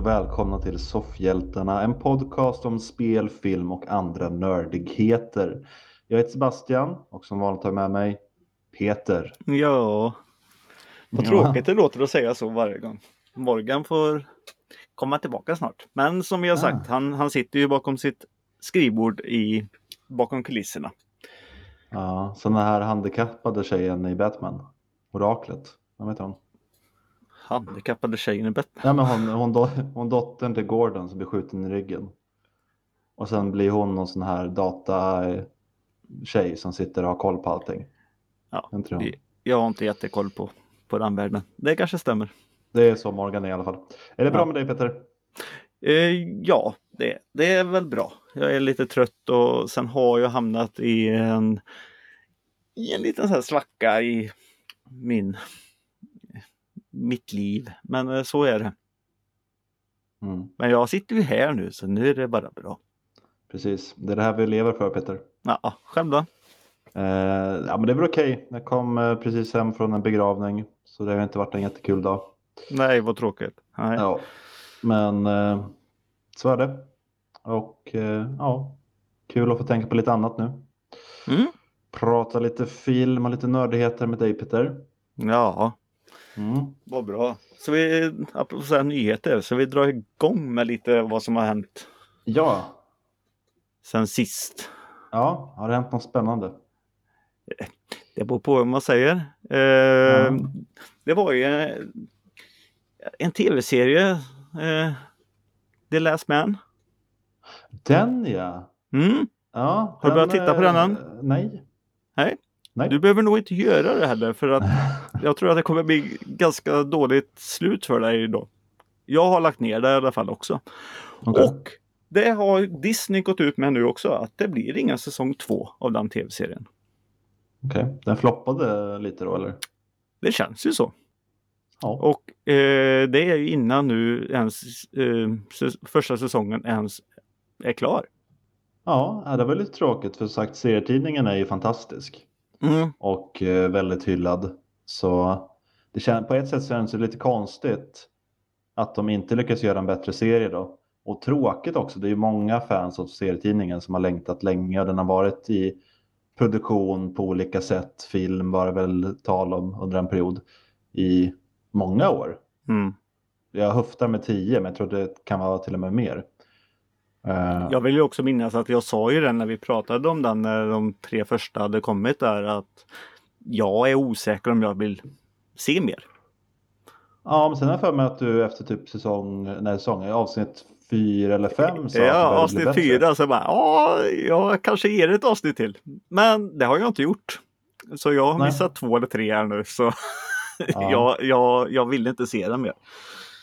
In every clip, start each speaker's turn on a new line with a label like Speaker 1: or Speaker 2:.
Speaker 1: Och välkomna till Soffhjältarna, en podcast om spel, film och andra nördigheter. Jag heter Sebastian och som vanligt har jag med mig Peter.
Speaker 2: Ja, vad
Speaker 1: Ja.
Speaker 2: tråkigt det låter att säga så varje gång. Morgan får komma tillbaka snart. Men som jag har sagt, han, han sitter ju bakom sitt skrivbord i, bakom kulisserna.
Speaker 1: Ja, så den här handikappade tjejen i Batman, Oraklet, vad heter hon?
Speaker 2: Handikappade tjejen i bett.
Speaker 1: Ja, men hon, hon, do, hon dottern till Gordon som blir skjuten i ryggen. Och sen blir hon någon sån här data tjej som sitter och har koll på allting.
Speaker 2: Ja, det- jag har inte jättekoll på, på den världen. Det kanske stämmer.
Speaker 1: Det är så Morgan är i alla fall. Är det bra
Speaker 2: Ja.
Speaker 1: med dig Peter?
Speaker 2: Eh, ja, det, det är väl bra. Jag är lite trött och sen har jag hamnat i en, i en liten så här svacka i min, mitt liv. Men eh, så är det.
Speaker 1: Mm,
Speaker 2: Men jag sitter ju här nu så nu är det bara bra.
Speaker 1: precis, det är det här vi lever för Peter.
Speaker 2: Ja, själv då?
Speaker 1: Eh, ja men det är väl okej. Jag kom eh, precis hem från en begravning. Så det har inte varit en jättekul dag.
Speaker 2: Nej, vad tråkigt. Nej.
Speaker 1: Ja. Men eh, så är det. Och eh, ja, kul att få tänka på lite annat nu.
Speaker 2: Mm.
Speaker 1: Prata lite film och lite nördigheter med dig Peter.
Speaker 2: Ja,
Speaker 1: Mm.
Speaker 2: vad bra. Så vi, apropå så här nyheter, så vi drar igång med lite vad som har hänt
Speaker 1: Ja.
Speaker 2: sen sist.
Speaker 1: ja, har det hänt något spännande?
Speaker 2: Det beror på vad man säger. Eh,
Speaker 1: Ja.
Speaker 2: Det var ju eh, en tv-serie, eh, The Last Man.
Speaker 1: Den ja.
Speaker 2: Mm.
Speaker 1: ja
Speaker 2: Har du börjat titta på den än?
Speaker 1: eh, Nej.
Speaker 2: Nej.
Speaker 1: Nej.
Speaker 2: Du behöver nog inte göra det heller för att jag tror att det kommer bli ganska dåligt slut för dig då. Jag har lagt ner det i alla fall också.
Speaker 1: Okej.
Speaker 2: Och det har Disney gått ut med nu också att det blir ingen säsong två av den tv-serien.
Speaker 1: Okej, den floppade lite då eller?
Speaker 2: Det känns ju så.
Speaker 1: Ja.
Speaker 2: Och eh, det är ju innan nu ens eh, första säsongen ens är klar.
Speaker 1: Ja, det var lite tråkigt för sagt serietidningen är ju fantastisk.
Speaker 2: Mm.
Speaker 1: och eh, väldigt hyllad. Så det kän- på ett sätt känns det lite konstigt att de inte lyckas göra en bättre serie då. Och tråkigt också, det är ju många fans av serietidningen som har längtat länge och den har varit i produktion på olika sätt. Film var det väl tal om under en period i många år.
Speaker 2: Mm.
Speaker 1: Jag höftar med tio, men jag tror det kan vara till och med mer. Eh,
Speaker 2: Jag vill ju också minnas att jag sa ju det när vi pratade om den när de tre första hade kommit där att jag är osäker om jag vill se mer.
Speaker 1: Ja, men sen har jag för mig att du efter typ säsong, nej säsong, avsnitt fyra eller fem sa
Speaker 2: Ja, avsnitt fyra så bara, ja, jag kanske ger det ett avsnitt till. Men det har jag inte gjort. Så jag har
Speaker 1: Nej.
Speaker 2: missat två eller tre här nu så
Speaker 1: Ja.
Speaker 2: jag, jag, jag vill inte se den mer.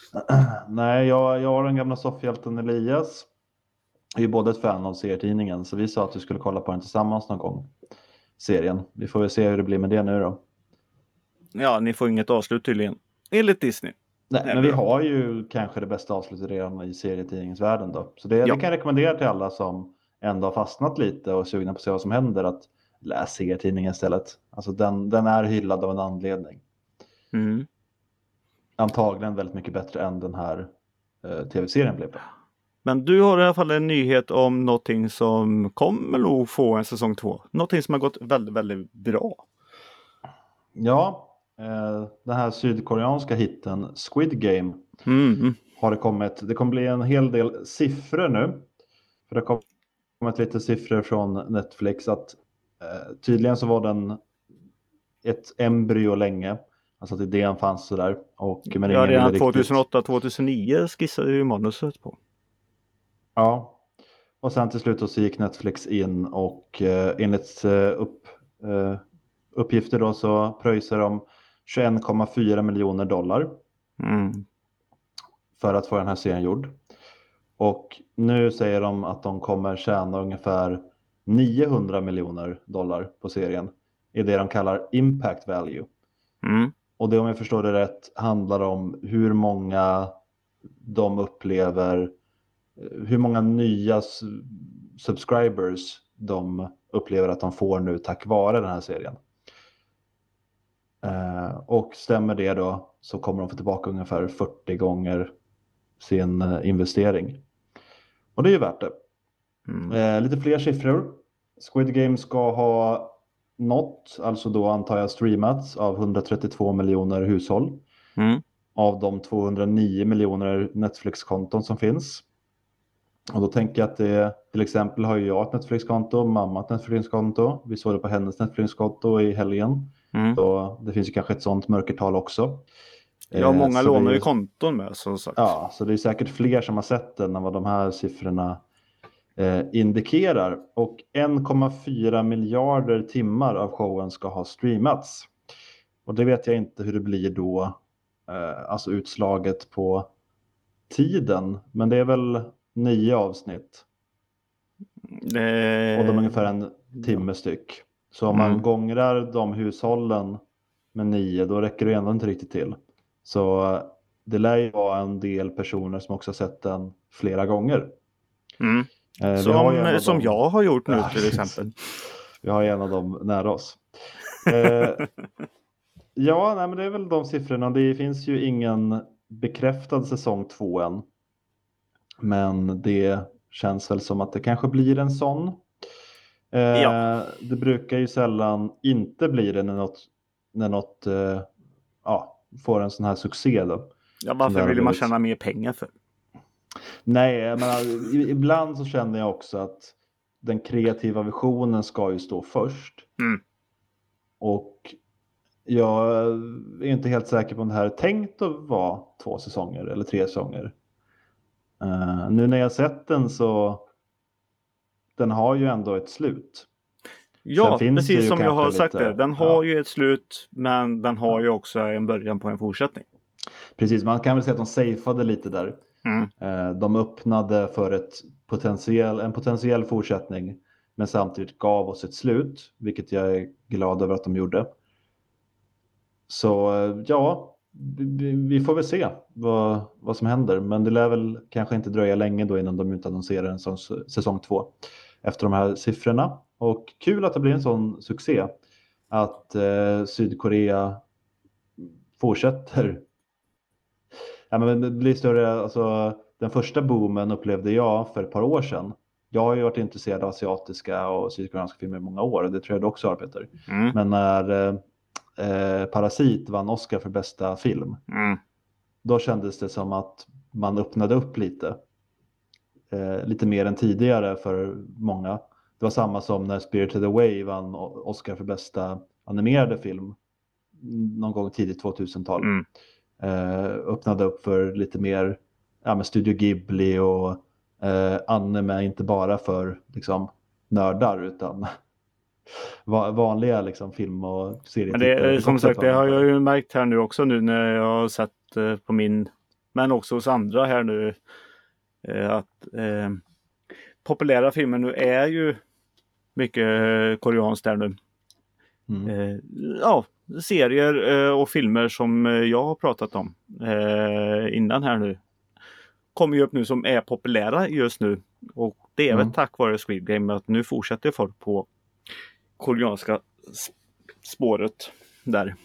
Speaker 1: Nej, jag, jag och den gamla soffhjälten Elias är ju båda ett fan av serietidningen så vi sa att vi skulle kolla på den tillsammans någon gång. Serien. Vi får väl se hur det blir med det nu då.
Speaker 2: Ja, ni får inget avslut tydligen. Enligt Disney.
Speaker 1: Nej, men vi har ju kanske det bästa avslutet redan i serietidningens världen då. Så det,
Speaker 2: Ja.
Speaker 1: det kan jag rekommendera till alla som ändå har fastnat lite och är sugna på att se vad som händer att läs serietidningen istället. Alltså den, den är hyllad av en anledning.
Speaker 2: Mm.
Speaker 1: Antagligen väldigt mycket bättre än den här eh, tv-serien blev.
Speaker 2: Men du har i alla fall en nyhet om någonting som kommer nog få en säsong två. Någonting som har gått väldigt, väldigt bra.
Speaker 1: Ja, eh, den här sydkoreanska hitten Squid Game
Speaker 2: Mm.
Speaker 1: har det kommit. Det kommer bli en hel del siffror nu. För det har kommit lite siffror från Netflix att eh, tydligen så var den ett embryo länge. Alltså att idén fanns sådär. Och, men
Speaker 2: Ja, redan
Speaker 1: ville riktigt-
Speaker 2: 2008-2009 skissade ju manuset på.
Speaker 1: Ja, och sen till slut så gick Netflix in och eh, enligt eh, upp, eh, uppgifter då så pröjsar de 21,4 miljoner dollar
Speaker 2: Mm.
Speaker 1: för att få den här serien gjord. Och nu säger de att de kommer tjäna ungefär 900 miljoner dollar på serien i det de kallar impact value.
Speaker 2: Mm.
Speaker 1: Och det om jag förstår det rätt handlar om hur många de upplever, hur många nya subscribers de upplever att de får nu tack vare den här serien. Eh, och stämmer det då så kommer de få tillbaka ungefär 40 gånger sin eh, investering. Och det är ju värt det.
Speaker 2: Mm.
Speaker 1: Eh, lite fler siffror. Squid Game ska ha nått, alltså då antar jag streamats av 132 miljoner hushåll.
Speaker 2: Mm.
Speaker 1: Av de 209 miljoner Netflix-konton som finns. Och då tänker jag att det, till exempel har jag ett Netflix-konto, mamma ett Netflix-konto. Vi såg det på hennes Netflix-konto i helgen.
Speaker 2: Mm.
Speaker 1: Så det finns ju kanske ett sånt mörkertal också.
Speaker 2: Ja,
Speaker 1: Eh,
Speaker 2: många
Speaker 1: så
Speaker 2: lånar ju konton med som sagt.
Speaker 1: Ja, så det är säkert fler som har sett den än vad de här siffrorna eh, indikerar. Och 1,4 miljarder timmar av showen ska ha streamats. Och det vet jag inte hur det blir då, eh, alltså utslaget på tiden. Men det är väl nio avsnitt
Speaker 2: Eh,
Speaker 1: och de är ungefär en timme styck. Så om man
Speaker 2: Mm.
Speaker 1: gångrar de hushållen med nio, då räcker det ändå inte riktigt till. Så eh, det lär ju vara en del personer som också har sett den flera gånger.
Speaker 2: Mm.
Speaker 1: Eh,
Speaker 2: Som,
Speaker 1: av
Speaker 2: som
Speaker 1: dem-
Speaker 2: jag har gjort nu
Speaker 1: Ja,
Speaker 2: till exempel.
Speaker 1: Vi har ju en av dem nära oss. Eh, ja, nej, men det är väl de siffrorna. Det finns ju ingen bekräftad säsong två än. Men det känns väl som att det kanske blir en sån. Eh,
Speaker 2: Ja.
Speaker 1: Det brukar ju sällan inte bli det när något, när något eh, ja, får en sån här succé. Då.
Speaker 2: Ja, varför vill man tjäna mer pengar för?
Speaker 1: Nej, jag menar, ibland så känner jag också att den kreativa visionen ska ju stå först.
Speaker 2: Mm.
Speaker 1: Och jag är inte helt säker på om det här är tänkt att vara två säsonger eller tre säsonger. Eh, nu när jag sett den så den har ju ändå ett slut.
Speaker 2: Ja, precis som jag har sagt
Speaker 1: lite-
Speaker 2: det. Den
Speaker 1: ja.
Speaker 2: har ju ett slut, men den har ju också en början på en fortsättning.
Speaker 1: Precis, man kan väl säga att de safeade lite där.
Speaker 2: Mm.
Speaker 1: Eh, De öppnade för ett potentiell, en potentiell fortsättning men samtidigt gav oss ett slut, vilket jag är glad över att de gjorde. Så eh, ja, vi, får väl se vad, vad som händer, men det lär väl kanske inte dröja länge då innan de utannonserar en sån säsong två efter de här siffrorna. Och kul att det blir en sån succé att eh, Sydkorea fortsätter Ja, men det blir större, alltså, den första boomen upplevde jag för ett par år sedan. Jag har ju varit intresserad av asiatiska och sydkoreanska filmer i många år och det tror jag du också har Peter.
Speaker 2: Mm.
Speaker 1: Men när eh, eh, Parasit vann Oscar för bästa film,
Speaker 2: Mm.
Speaker 1: då kändes det som att man öppnade upp lite. Eh, lite mer än tidigare för många. Det var samma som när Spirited Away vann Oscar för bästa animerade film någon gång tidigt 2000-tal
Speaker 2: Mm.
Speaker 1: eh, öppnade upp för lite mer ja, med Studio Ghibli och eh, anime, inte bara för liksom, nördar utan vanliga liksom, film och
Speaker 2: Men
Speaker 1: serietittare.
Speaker 2: det, är-
Speaker 1: fick
Speaker 2: som sagt, det har jag ju märkt här nu också nu när jag har sett eh, på min, men också hos andra här nu, eh, att eh, populära filmer nu är ju mycket eh, koreanskt där nu.
Speaker 1: Mm.
Speaker 2: Eh, ja, serier eh, och filmer som eh, jag har pratat om eh, innan här nu kommer ju upp nu som är populära just nu. Och det är
Speaker 1: Mm.
Speaker 2: väl tack vare Squid Game att nu fortsätter folk på koreanska spåret där.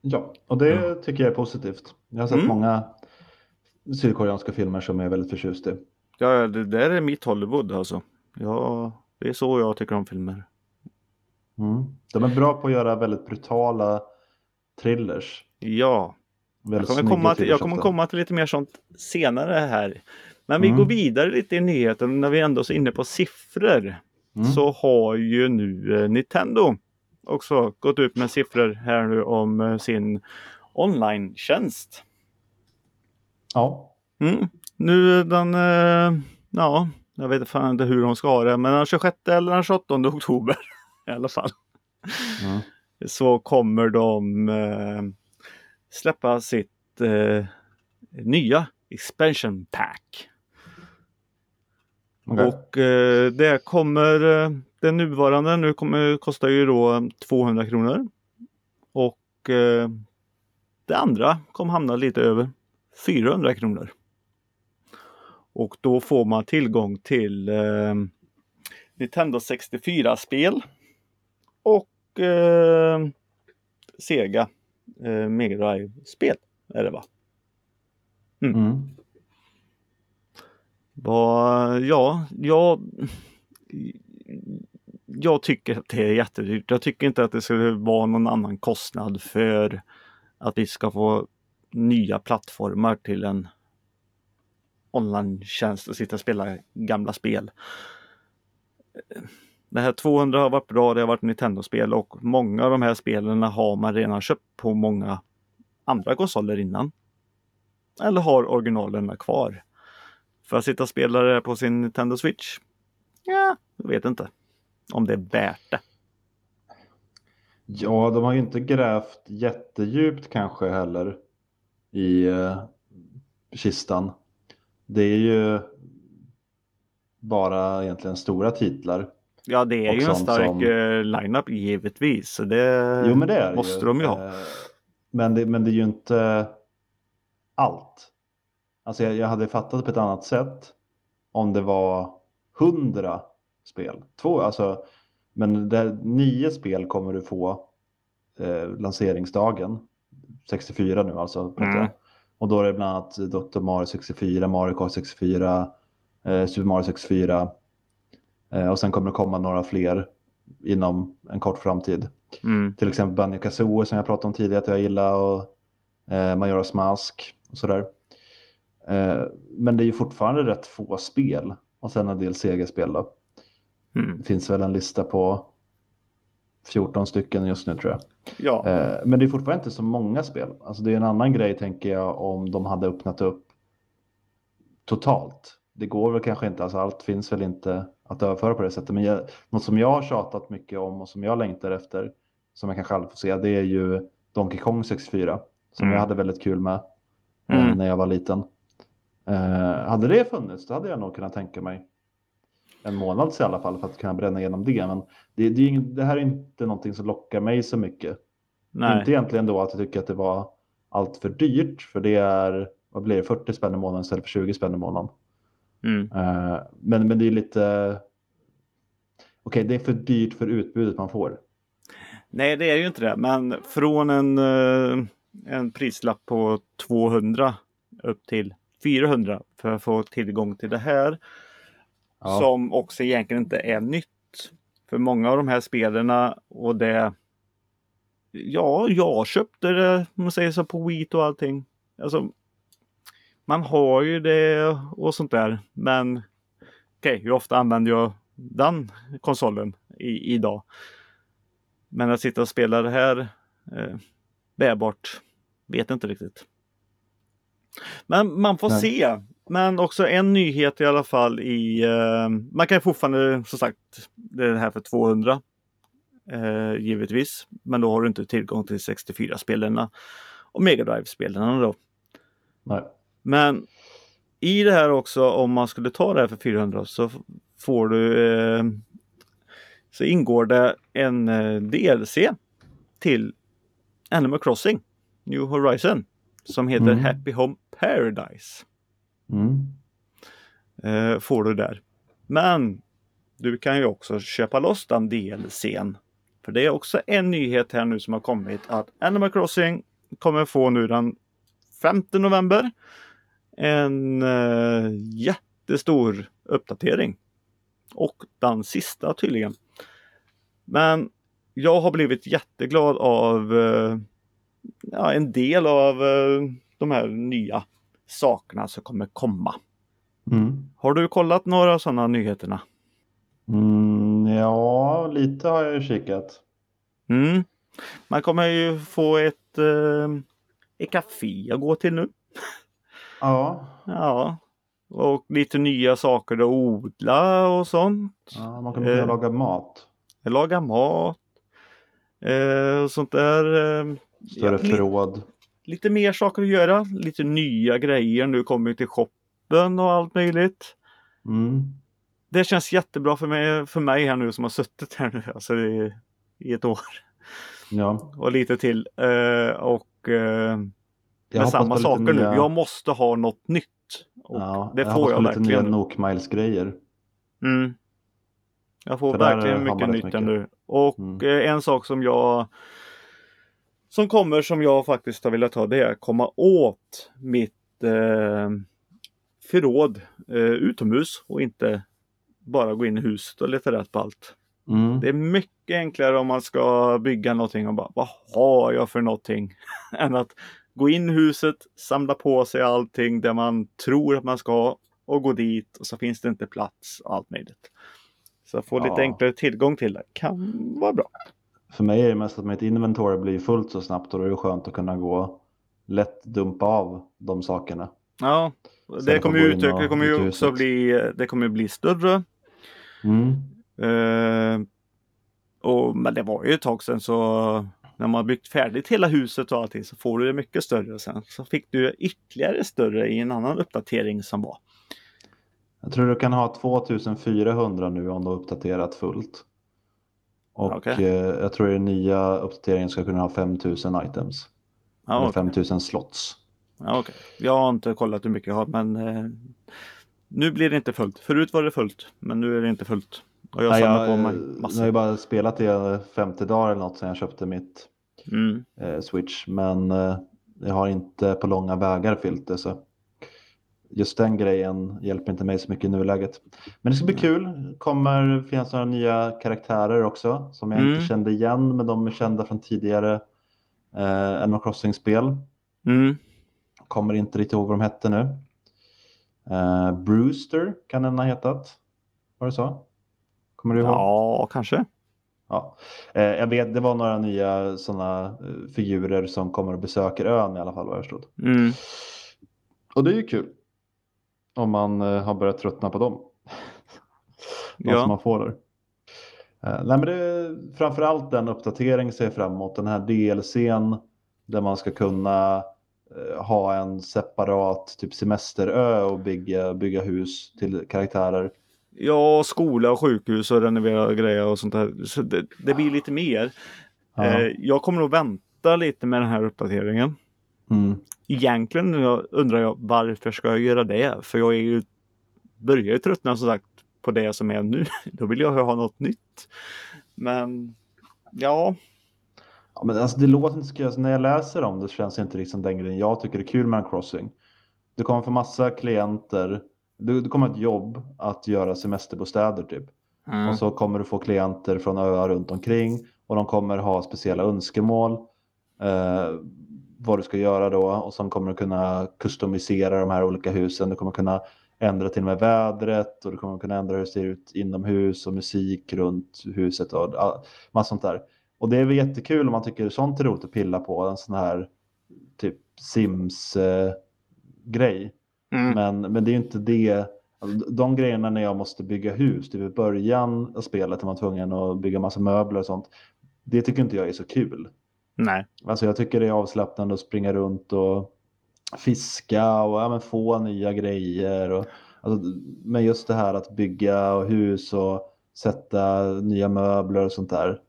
Speaker 1: Ja, och det tycker jag är positivt. Jag har sett
Speaker 2: Mm.
Speaker 1: många sydkoreanska filmer som jag är väldigt förtjust i.
Speaker 2: Ja, det där är mitt Hollywood alltså. Ja, det är så jag tycker om filmer.
Speaker 1: Mm. De är bra på att göra väldigt brutala thrillers.
Speaker 2: Ja, jag
Speaker 1: Väldigt
Speaker 2: kommer,
Speaker 1: snygga
Speaker 2: komma till, jag kommer komma till lite mer sånt senare här. Men vi
Speaker 1: Mm.
Speaker 2: går vidare lite i nyheten när vi ändå är inne på siffror.
Speaker 1: Mm.
Speaker 2: Så har ju nu eh, Nintendo också gått ut med siffror här nu om eh, sin online-tjänst.
Speaker 1: Ja,
Speaker 2: Mm. Nu den, eh, ja, jag vet fan inte hur de ska ha det, men den 26 eller den 28 oktober i alla fall.
Speaker 1: mm.
Speaker 2: så kommer de eh, släppa sitt eh, nya expansion pack.
Speaker 1: Okej.
Speaker 2: Och eh, det kommer, eh, det nuvarande nu kommer kosta ju då 200 kronor. Och eh, det andra kommer hamna lite över 400 kronor. Och då får man tillgång till eh, Nintendo 64-spel och eh, Sega eh, Mega Drive-spel är det va?
Speaker 1: Mm.
Speaker 2: Vad, ja, jag, jag tycker att det är jättedyrt. Jag tycker inte att det skulle vara någon annan kostnad för att vi ska få nya plattformar till en online-tjänst och sitta och spela gamla spel. Det här 200 har varit bra, det har varit Nintendo-spel och många av de här spelen har man redan köpt på många andra konsoler innan. Eller har originalerna kvar. För att sitta och spela det på sin Nintendo Switch? Ja, jag vet inte om det är värt det.
Speaker 1: Ja, de har ju inte grävt jättedjupt kanske heller i eh, kistan. Det är ju bara egentligen stora titlar.
Speaker 2: Ja, det är ju en stark
Speaker 1: som-
Speaker 2: eh, line-up givetvis. Så det,
Speaker 1: Jo, men det är det
Speaker 2: måste
Speaker 1: ju.
Speaker 2: de ju ha.
Speaker 1: Eh, Men det, men det är ju inte allt. Alltså jag, jag hade fattat på ett annat sätt om det var hundra spel. Två, alltså, men det, nio spel kommer du få eh, lanseringsdagen. 64 nu alltså.
Speaker 2: Mm.
Speaker 1: Och då är det bland annat Dr. Mario 64, Mario Kart 64, eh, Super Mario 64. Eh, och sen kommer det komma några fler inom en kort framtid.
Speaker 2: Mm.
Speaker 1: Till exempel Banjo Kazooie som jag pratade om tidigare att jag gillar och eh, Majora's Mask och sådär. Eh, men det är ju fortfarande rätt få spel och sen en del Sega-spel då.
Speaker 2: Mm.
Speaker 1: Det finns väl en lista på 14 stycken just nu tror jag.
Speaker 2: Ja,
Speaker 1: Eh, men det är fortfarande inte så många spel. Alltså det är en annan grej tänker jag om de hade öppnat upp totalt. Det går väl kanske inte, alltså allt finns väl inte att överföra på det sättet. Men jag, något som jag har tjatat mycket om och som jag längtar efter, som jag kanske aldrig får se, det är ju Donkey Kong 64. Som
Speaker 2: Mm.
Speaker 1: jag hade väldigt kul med eh,
Speaker 2: Mm.
Speaker 1: när jag var liten. Eh, hade det funnits, då hade jag nog kunnat tänka mig en månad i alla fall för att kunna bränna igenom det. Men det, det, det här är inte någonting som lockar mig så mycket.
Speaker 2: nej.
Speaker 1: Inte egentligen då att jag tycker att det var allt för dyrt, för det är, vad blir det, 40 spänn i månaden istället för 20 spänn i månaden.
Speaker 2: Mm.
Speaker 1: Eh, men, men det är lite, okej det är för dyrt för utbudet man får.
Speaker 2: nej, det är ju inte det. Men från en, eh, en prislapp på 200 upp till 400 för att få tillgång till det här.
Speaker 1: Ja.
Speaker 2: Som också egentligen inte är nytt. För många av de här spelarna och det Ja, jag köpte det om man säger så på Wii och allting. Alltså, man har ju det och sånt där. Men okej, hur ofta använder jag den konsolen i, idag? Men att sitta och spela det här eh, bärbart, vet inte riktigt. Men man får
Speaker 1: Nej.
Speaker 2: se. Men också en nyhet i alla fall i... Eh, man kan fortfarande, som sagt, det är det här för 200. Eh, givetvis. Men då har du inte tillgång till 64-spelarna och Mega Drive-spelarna då.
Speaker 1: Nej.
Speaker 2: Men i det här också, om man skulle ta det här för 400 så får du eh, så ingår det en eh, DLC till Animal Crossing New Horizon som heter
Speaker 1: Mm.
Speaker 2: Happy Home Paradise.
Speaker 1: Mm.
Speaker 2: Eh, får du där. Men du kan ju också köpa loss den DLCn. För det är också en nyhet här nu som har kommit att Animal Crossing kommer få nu den 5 november en eh, jättestor uppdatering. Och den sista tydligen. Men jag har blivit jätteglad av eh, ja, en del av eh, de här nya sakerna som kommer komma.
Speaker 1: Mm.
Speaker 2: Har du kollat några sådana nyheterna?
Speaker 1: Mm, ja, lite har jag ju kikat.
Speaker 2: Mm. Man kommer ju få ett, eh, ett café att gå till nu.
Speaker 1: Ja,
Speaker 2: Ja. Och lite nya saker att odla och sånt.
Speaker 1: ja man kommer kunna
Speaker 2: Eh.
Speaker 1: laga mat.
Speaker 2: Laga mat. Eh, och sånt där. Eh,
Speaker 1: Större
Speaker 2: ja,
Speaker 1: förråd.
Speaker 2: Lite mer saker att göra. Lite nya grejer. Nu kommer till shoppen och allt möjligt.
Speaker 1: Mm.
Speaker 2: Det känns jättebra för mig, för mig här nu som har suttit här nu alltså i, i ett år
Speaker 1: Ja,
Speaker 2: och lite till. Eh, och
Speaker 1: jag
Speaker 2: med samma
Speaker 1: lite
Speaker 2: saker nu.
Speaker 1: nya-
Speaker 2: Jag måste ha något nytt. Och
Speaker 1: ja,
Speaker 2: det
Speaker 1: jag
Speaker 2: får
Speaker 1: hoppas
Speaker 2: jag
Speaker 1: på lite
Speaker 2: verkligen.
Speaker 1: nya Nook Miles-grejer.
Speaker 2: Mm. Jag får
Speaker 1: För
Speaker 2: verkligen mycket nytt
Speaker 1: mycket.
Speaker 2: nu. Och
Speaker 1: Mm.
Speaker 2: eh, en sak som jag som kommer som jag faktiskt har velat ha det är att komma åt mitt eh, förråd eh, utomhus och inte bara gå in i huset och leta rätt på allt.
Speaker 1: Mm.
Speaker 2: Det är mycket enklare om man ska bygga någonting och bara vad har jag för någonting? än att gå in i huset, samla på sig allting där man tror att man ska och gå dit och så finns det inte plats och allt möjligt. Så att få lite
Speaker 1: Ja.
Speaker 2: enklare tillgång till det kan vara bra.
Speaker 1: För mig är det mest att mitt inventory blir fullt så snabbt och då är det skönt att kunna gå lätt dumpa av de sakerna.
Speaker 2: Ja, det kommer ju utöka, det kommer ju också bli, det kommer bli större.
Speaker 1: Mm.
Speaker 2: Eh, och, men det var ju ett tag sedan så när man har byggt färdigt hela huset och allting så får du det mycket större. Sen så fick du ytterligare större i en annan uppdatering som var.
Speaker 1: Jag tror du kan ha 2400 nu om du har uppdaterat fullt. Och
Speaker 2: Okej.
Speaker 1: eh, jag tror den nya uppdateringen ska kunna ha 5000 items. Eller
Speaker 2: okej.
Speaker 1: 5000 slots.
Speaker 2: Ja, okej. Jag har inte kollat hur mycket jag har men eh, nu blir det inte fullt. Förut var det fullt men nu är det inte fullt. Och jag
Speaker 1: Nej,
Speaker 2: samlar
Speaker 1: jag,
Speaker 2: på mig
Speaker 1: eh, jag har
Speaker 2: massor.
Speaker 1: ju bara spelat det 50 dagar eller något sedan jag köpte mitt
Speaker 2: Mm.
Speaker 1: eh, Switch. Men eh, jag har inte på långa vägar fyllt det. Så just den grejen hjälper inte mig så mycket i nuläget. Men det ska bli kul. kommer finnas några nya karaktärer också som jag
Speaker 2: Mm.
Speaker 1: inte kände igen. Men de är kända från tidigare eh, Animal Crossing-spel.
Speaker 2: Mm.
Speaker 1: Kommer inte riktigt ihåg vad de hette nu. Eh, Brewster kan den ha hetat. Var det så? Kommer du ihåg?
Speaker 2: Ja, kanske.
Speaker 1: Ja. Eh, jag vet, det var några nya sådana eh, figurer som kommer och besöker ön i alla fall vad jag förstod.
Speaker 2: Mm.
Speaker 1: Och det är ju kul. Om man eh, har börjat tröttna på dem. De
Speaker 2: Ja.
Speaker 1: som man får där. Eh, nej men det är framförallt den uppdatering ser fram emot. Den här DLCn där man ska kunna eh, ha en separat typ semesterö och bygga, bygga hus till karaktärer.
Speaker 2: Ja, skola och sjukhus och renovera grejer och sånt där. Så det, det blir lite mer.
Speaker 1: Ja.
Speaker 2: Jag kommer nog vänta lite med den här uppdateringen.
Speaker 1: Mm.
Speaker 2: Egentligen undrar jag varför ska jag göra det? För jag är ju, börjar ju tröttna som sagt på det som är nu. Då vill jag ha något nytt. Men ja,
Speaker 1: Ja, men alltså, det låter inte så kul. Alltså, när jag läser om det känns det inte liksom den grejen jag tycker är kul med Animal Crossing. Du kommer få massa klienter. Du, du kommer ha ett jobb att göra semesterbostäder typ.
Speaker 2: Mm.
Speaker 1: Och så kommer du få klienter från öar runt omkring. Och de kommer ha speciella önskemål. Eh, vad du ska göra då. Och sen kommer du kunna customisera de här olika husen. Du kommer kunna ändra till och med vädret. Och du kommer kunna ändra hur det ser ut inomhus och musik runt huset. Och massa sånt där. Och det är väl jättekul om man tycker sånt är roligt att pilla på. En sån här typ Sims-grej.
Speaker 2: Mm.
Speaker 1: Men, men det är ju inte det. Alltså, de grejerna när jag måste bygga hus, typ i början av spelet när man tvungen att bygga massa möbler och sånt. Det tycker inte jag är så kul.
Speaker 2: Nej.
Speaker 1: Alltså jag tycker det är avslappnande att springa runt och fiska och ja, få nya grejer. Och, alltså, men just det här att bygga och hus och sätta nya möbler och sånt där.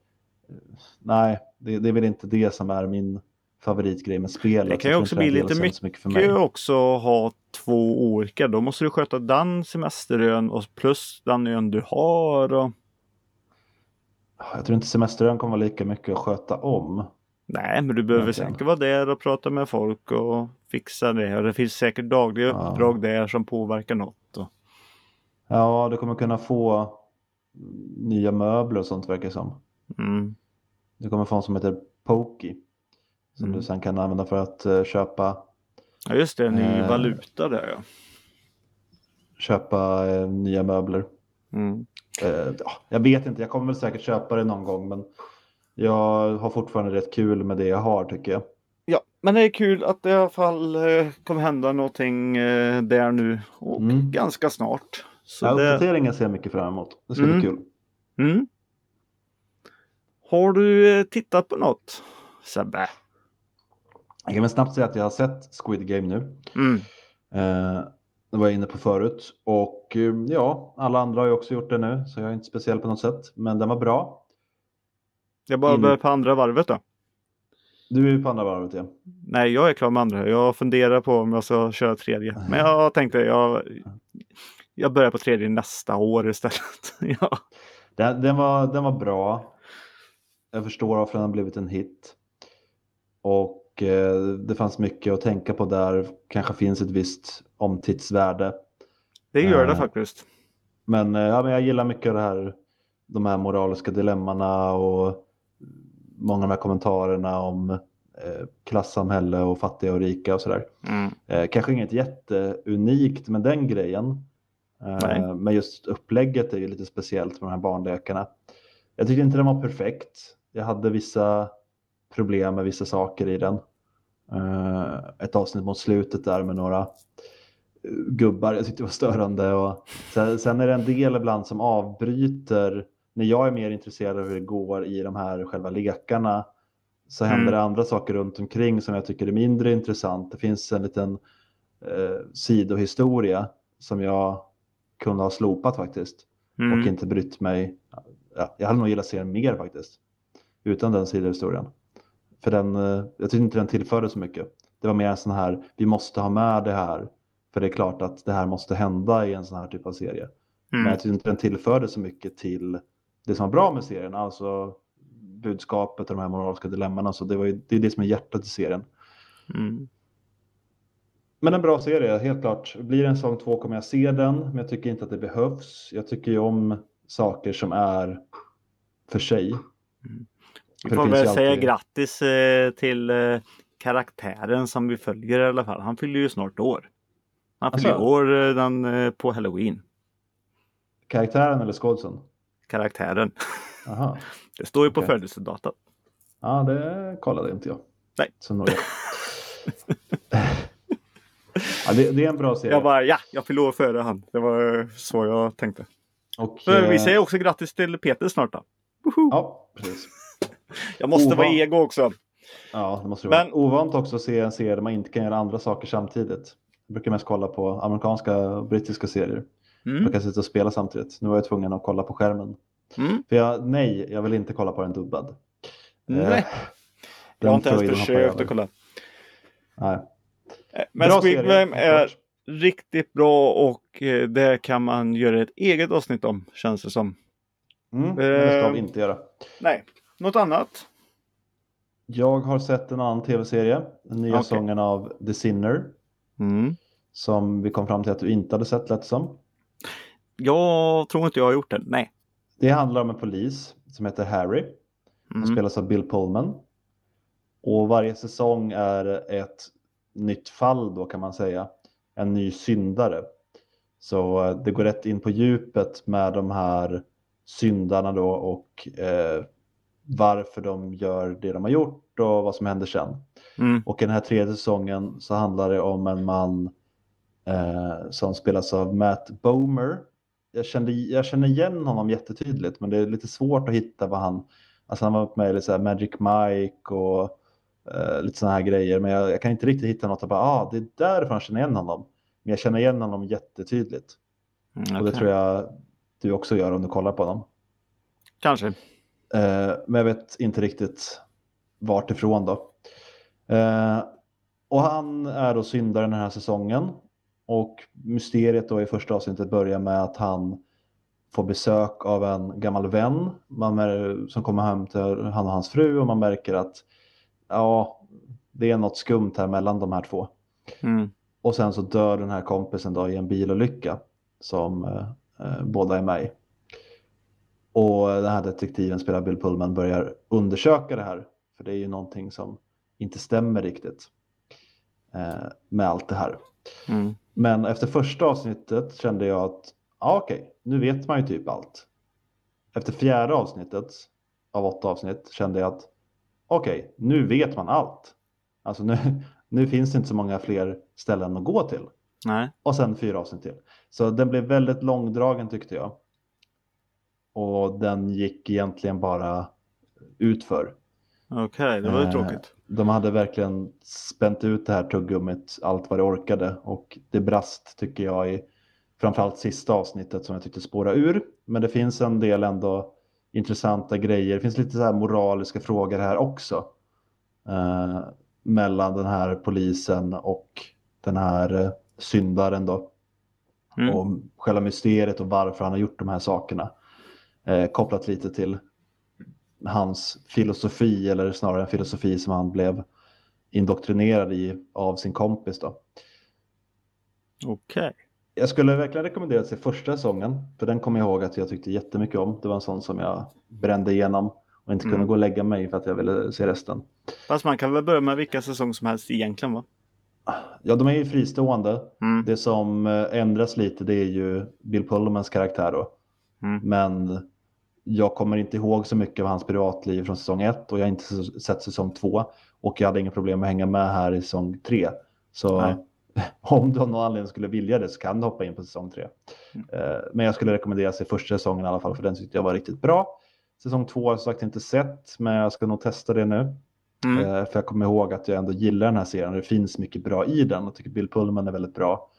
Speaker 1: Nej, det, det är väl inte det som är min favoritgrej med spelet.
Speaker 2: Det kan ju också bli lite
Speaker 1: så mycket för mig.
Speaker 2: också ha två orkar. Då måste du sköta den semesterön och plus den ön du har. Och...
Speaker 1: Jag tror inte semesterön kommer vara lika mycket att sköta om.
Speaker 2: Nej, men du behöver säkert vara där och prata med folk och fixa det. Och det finns säkert dagliga
Speaker 1: Ja.
Speaker 2: uppdrag där som påverkar något. Och...
Speaker 1: Ja, du kommer kunna få nya möbler och sånt verkar som.
Speaker 2: Mm.
Speaker 1: Du kommer få en som heter Pokey. Som
Speaker 2: Mm.
Speaker 1: du sen kan använda för att eh, köpa,
Speaker 2: Ja, just det. Ny
Speaker 1: Eh.
Speaker 2: valuta där ja.
Speaker 1: köpa eh, nya möbler.
Speaker 2: Mm.
Speaker 1: Ja, jag vet inte, jag kommer väl säkert köpa det någon gång. Men jag har fortfarande rätt kul med det jag har tycker jag.
Speaker 2: Ja, men det är kul att det i alla fall eh, kommer hända någonting eh, där nu och
Speaker 1: Mm.
Speaker 2: ganska snart. Så
Speaker 1: Ja,
Speaker 2: det...
Speaker 1: Uppdateringen ser jag mycket fram emot. Det ska
Speaker 2: Mm.
Speaker 1: bli kul.
Speaker 2: mm. Har du eh, tittat på något Sebbe?
Speaker 1: Jag kan väl snabbt säga att jag har sett Squid Game nu.
Speaker 2: Mm.
Speaker 1: Eh, det var jag inne på förut. Och ja, alla andra har ju också gjort det nu. Så jag är inte speciell på något sätt. Men den var bra.
Speaker 2: Jag bara
Speaker 1: In-
Speaker 2: börjar på andra varvet då.
Speaker 1: Du är på andra varvet ja.
Speaker 2: Nej, jag är klar med andra. Jag funderar på om jag ska köra tredje. Men jag tänkte jag, jag börjar på tredje nästa år istället. ja.
Speaker 1: Den, den, var, den var bra. Jag förstår varför den har blivit en hit. Och eh, det fanns mycket att tänka på där. Kanske finns ett visst omtittsvärde.
Speaker 2: Det gör det
Speaker 1: Eh,
Speaker 2: faktiskt.
Speaker 1: Men, eh, ja, men jag gillar mycket det här, de här moraliska dilemmana och många av de här kommentarerna om eh, klassamhälle och fattiga och rika och sådär.
Speaker 2: Mm.
Speaker 1: Eh, kanske inget jätteunikt med den grejen. Eh, men just upplägget är ju lite speciellt med de här barnlekarna. Jag tyckte inte den var perfekt. Jag hade vissa problem med vissa saker i den. Eh, ett avsnitt mot slutet där med några eh, gubbar jag tyckte var störande. Och sen, sen är det en del ibland som avbryter. När jag är mer intresserad av hur det går i de här själva lekarna så händer
Speaker 2: Mm.
Speaker 1: det andra saker runt omkring som jag tycker är mindre intressant. Det finns en liten eh, sidohistoria som jag kunde ha slopat faktiskt och
Speaker 2: Mm.
Speaker 1: inte brytt mig. Ja, jag hade nog gillat serien mer faktiskt utan den sidohistorien. För den, eh, jag tyckte inte den tillförde så mycket. Det var mer en sån här, vi måste ha med det här. För det är klart att det här måste hända i en sån här typ av serie. Men
Speaker 2: Mm.
Speaker 1: jag tyckte inte den tillförde så mycket till det som var bra med serien. Alltså budskapet och de här moraliska dilemmana. Så det, var ju, det är det som är hjärtat i serien.
Speaker 2: Mm.
Speaker 1: Men en bra serie, helt klart. Blir det en säsong två kommer jag se den, men jag tycker inte att det behövs. Jag tycker ju om saker som är för sig.
Speaker 2: Vi
Speaker 1: För det
Speaker 2: får väl säga
Speaker 1: alltid-
Speaker 2: grattis eh, till eh, karaktären som vi följer i alla fall. Han fyller ju snart år. Han fyller
Speaker 1: Asså?
Speaker 2: år eh, den, på halloween.
Speaker 1: Karaktären eller skådisen?
Speaker 2: Karaktären.
Speaker 1: Aha.
Speaker 2: Det står ju på
Speaker 1: Okej.
Speaker 2: födelsedatat.
Speaker 1: Ja, det kollade inte jag.
Speaker 2: Nej.
Speaker 1: Så ja, det, det är en bra serie.
Speaker 2: Jag bara ja, jag fyller före han. Det var så jag tänkte.
Speaker 1: Och,
Speaker 2: vi
Speaker 1: eh,
Speaker 2: säger också grattis till Peter snart då. Woho!
Speaker 1: Ja, precis.
Speaker 2: Jag måste vara
Speaker 1: Ova.
Speaker 2: ego också.
Speaker 1: Ja, det måste det
Speaker 2: Men-
Speaker 1: vara. Ovant också att se en serie där man inte kan göra andra saker samtidigt. Jag brukar mest kolla på amerikanska och brittiska serier.
Speaker 2: Mm.
Speaker 1: Jag kan sitta och spela samtidigt. Nu var jag tvungen att kolla på skärmen.
Speaker 2: Mm.
Speaker 1: För jag, nej, jag vill inte kolla på den dubbad.
Speaker 2: Nej.
Speaker 1: Eh,
Speaker 2: Jag har inte ens försökt att kolla.
Speaker 1: Nej.
Speaker 2: Eh, Men
Speaker 1: Bra
Speaker 2: Squid Game är riktigt bra och eh, det kan man göra ett eget avsnitt om känns det som.
Speaker 1: Mm, men det ska vi inte göra.
Speaker 2: Nej, något annat?
Speaker 1: Jag har sett en annan tv-serie. Den nya
Speaker 2: Okej.
Speaker 1: sången av The Sinner.
Speaker 2: Mm.
Speaker 1: Som vi kom fram till att du inte hade sett lätt som.
Speaker 2: Jag tror inte jag har gjort det. Nej.
Speaker 1: Det handlar om en polis som heter Harry. Han
Speaker 2: Mm.
Speaker 1: spelas av Bill Pullman. Och varje säsong är ett nytt fall då kan man säga. En ny syndare. Så eh, det går rätt in på djupet med de här syndarna då och eh, varför de gör det de har gjort och vad som händer sen.
Speaker 2: Mm.
Speaker 1: Och i den här tredje säsongen så handlar det om en man eh, som spelas av Matt Bomer. Jag, kände, jag känner igen honom jättetydligt men det är lite svårt att hitta vad han... Alltså han var med i så Magic Mike och eh, lite sådana här grejer men jag, jag kan inte riktigt hitta något och bara ah, det är därför jag känner igen honom. Men jag känner igen honom jättetydligt.
Speaker 2: Mm,
Speaker 1: Och det tror jag du också gör om du kollar på honom.
Speaker 2: Kanske.
Speaker 1: Eh, men jag vet inte riktigt vart ifrån då. Eh, och han är då syndaren den här säsongen. Och mysteriet då i första avsnittet börjar med att han får besök av en gammal vän man mär- som kommer hem till han och hans fru och man märker att ja, det är något skumt här mellan de här två.
Speaker 2: Mm.
Speaker 1: Och sen så dör den här kompisen då i en bilolycka som eh, eh, båda är med i. Och den här detektiven spelar Bill Pullman börjar undersöka det här. För det är ju någonting som inte stämmer riktigt eh, med allt det här.
Speaker 2: Mm.
Speaker 1: Men efter första avsnittet kände jag att ja, okej, nu vet man ju typ allt. Efter fjärde avsnittet av åtta avsnitt kände jag att okej, nu vet man allt. Alltså nu, nu finns det inte så många fler ställen att gå till.
Speaker 2: Nej.
Speaker 1: Och sen fyra avsnitt till. Så den blev väldigt långdragen tyckte jag. Och den gick egentligen bara utför.
Speaker 2: Okej, det var ju
Speaker 1: Eh,
Speaker 2: tråkigt.
Speaker 1: De hade verkligen spänt ut det här tuggummit allt vad det orkade och det brast tycker jag i framförallt sista avsnittet som jag tyckte spåra ur. Men det finns en del ändå intressanta grejer. Det finns lite så här moraliska frågor här också. Eh, mellan den här polisen och den här eh, syndaren då.
Speaker 2: Mm.
Speaker 1: Och själva mysteriet och varför han har gjort de här sakerna. Eh, kopplat lite till hans filosofi eller snarare en filosofi som han blev indoktrinerad i av sin kompis då.
Speaker 2: Okej.
Speaker 1: Jag skulle verkligen rekommendera att se första säsongen, för den kommer jag ihåg att jag tyckte jättemycket om. Det var en sån som jag brände igenom och inte kunde
Speaker 2: Mm.
Speaker 1: gå och lägga mig för att jag ville se resten.
Speaker 2: Fast man kan väl börja med vilka säsong som helst egentligen va?
Speaker 1: Ja, de är ju fristående.
Speaker 2: Mm.
Speaker 1: Det som eh, ändras lite det är ju Bill Pullmans karaktär då.
Speaker 2: Mm.
Speaker 1: Men jag kommer inte ihåg så mycket av hans privatliv från säsong ett och jag har inte sett säsong två. Och jag hade inga problem med att hänga med här i säsong tre. Så
Speaker 2: Nej.
Speaker 1: om du av någon anledning skulle vilja det så kan du hoppa in på säsong tre.
Speaker 2: Mm.
Speaker 1: Eh, Men jag skulle rekommendera sig första säsongen i alla fall för den tyckte jag var riktigt bra. Säsong två har jag sagt inte sett men jag ska nog testa det nu.
Speaker 2: Mm.
Speaker 1: Eh, För jag kommer ihåg att jag ändå gillar den här serien. Det finns mycket bra i den och tycker Bill Pullman är väldigt bra.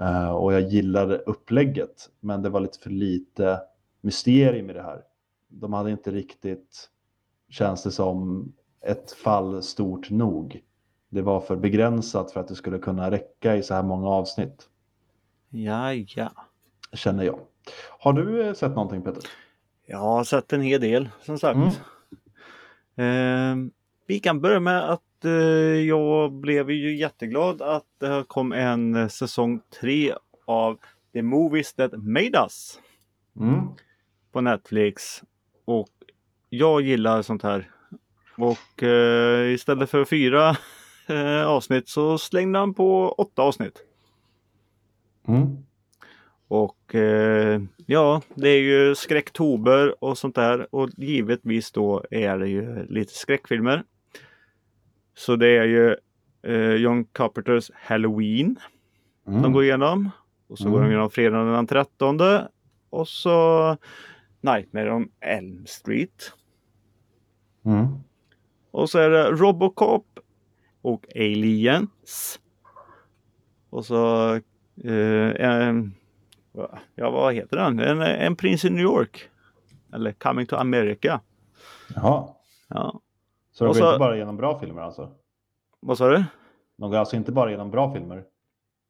Speaker 1: Eh, Och jag gillade upplägget. Men det var lite för lite mysterium i det här. De hade inte riktigt, känns det som, ett fall stort nog. Det var för begränsat för att det skulle kunna räcka i så här många avsnitt.
Speaker 2: Ja, ja.
Speaker 1: Känner jag. Har du eh, sett någonting Peter?
Speaker 2: Jag har sett en hel del som sagt.
Speaker 1: Mm.
Speaker 2: Eh, vi kan börja med att eh, jag blev ju jätteglad att det kom en eh, säsong 3 av The Movies That Made Us
Speaker 1: Mm.
Speaker 2: På Netflix. Och jag gillar sånt här. Och eh, istället för fyra eh, avsnitt så slängde han på åtta avsnitt.
Speaker 1: Mm.
Speaker 2: Och eh, ja, det är ju skräcktober och sånt där. Och givetvis då är det ju lite skräckfilmer. Så det är ju eh, John Carpenters Halloween
Speaker 1: Mm.
Speaker 2: de går igenom. Och så går
Speaker 1: Mm.
Speaker 2: de igenom fredagen den 13. Och så Nightmare on Elm Street.
Speaker 1: Mm.
Speaker 2: Och så är det Robocop och Aliens. Och så eh, en, ja vad heter den? En, en prins i New York. Eller Coming to America.
Speaker 1: Jaha.
Speaker 2: Ja.
Speaker 1: Så de går inte bara igenom bra filmer alltså?
Speaker 2: Vad sa du?
Speaker 1: De går alltså inte bara igenom bra filmer?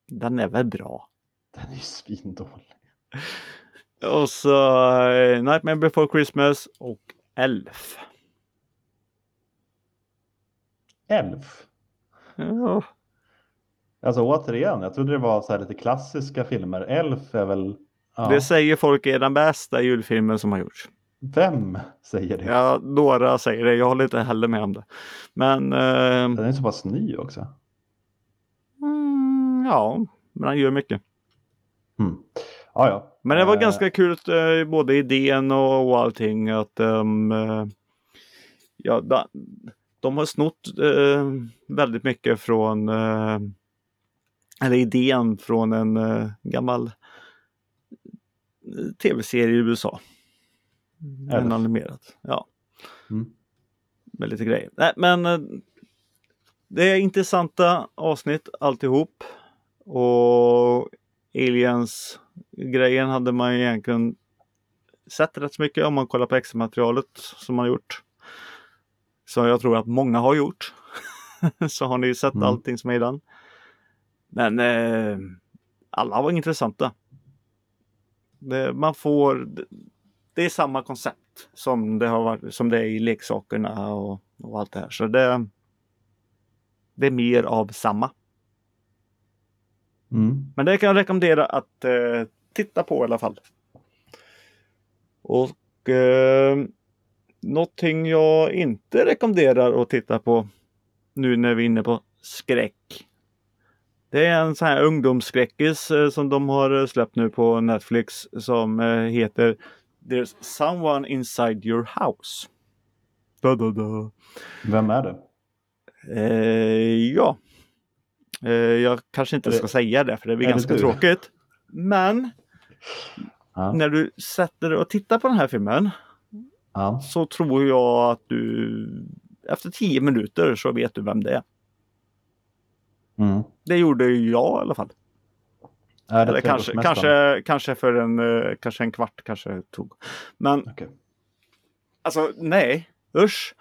Speaker 2: Den är väl bra.
Speaker 1: Den är ju svindålig.
Speaker 2: Och så eh, Nightmare before Christmas och Elf.
Speaker 1: Elf.
Speaker 2: Ja,
Speaker 1: Alltså återigen, jag trodde det var så här lite klassiska filmer. Elf är väl... Ja.
Speaker 2: Det säger folk är den bästa julfilmen som har gjorts.
Speaker 1: Vem säger det?
Speaker 2: Ja, några säger det. Jag håller inte heller med om det. Men eh,
Speaker 1: Den är så pass ny också.
Speaker 2: mm, ja, men han gör mycket.
Speaker 1: Mm. Ja, ja.
Speaker 2: Men det var
Speaker 1: Eh,
Speaker 2: ganska kul eh, både idén och, och allting att um, ja, da, de har snott eh, väldigt mycket från eh, eller idén från en gammal tv-serie i USA. En
Speaker 1: Elf.
Speaker 2: animerad. Ja,
Speaker 1: Mm.
Speaker 2: med lite grejer. Nej, men det är intressanta avsnitt alltihop. Och Aliens grejen hade man ju egentligen sett rätt så mycket om man kollar på extra materialet som man har gjort. Så jag tror att många har gjort. så har ni sett
Speaker 1: Mm.
Speaker 2: allting som är i den. Men eh, alla var intressanta. Det, man får, det är samma koncept som det, har varit, som det är i leksakerna och, och allt det här. Så det, det är mer av samma.
Speaker 1: Mm.
Speaker 2: Men det kan jag rekommendera att eh, titta på i alla fall. Och eh, någonting jag inte rekommenderar att titta på nu när vi är inne på skräck. Det är en sån här ungdomsskräckis eh, som de har eh, släppt nu på Netflix som eh, heter There's someone inside your house. Da, da, da.
Speaker 1: Vem är det?
Speaker 2: Eh, ja. Eh, jag kanske inte
Speaker 1: det-
Speaker 2: ska säga det för det blir
Speaker 1: är det
Speaker 2: ganska
Speaker 1: du?
Speaker 2: tråkigt. Men
Speaker 1: Ja.
Speaker 2: när du sätter dig och tittar på den här filmen
Speaker 1: Ja.
Speaker 2: så tror jag att du efter tio minuter så vet du vem det är.
Speaker 1: Mm.
Speaker 2: Det gjorde jag i alla fall.
Speaker 1: Det
Speaker 2: Eller kanske, kanske, kanske för en, eh, kanske en kvart kanske det tog. Men
Speaker 1: Okej.
Speaker 2: alltså nej, usch.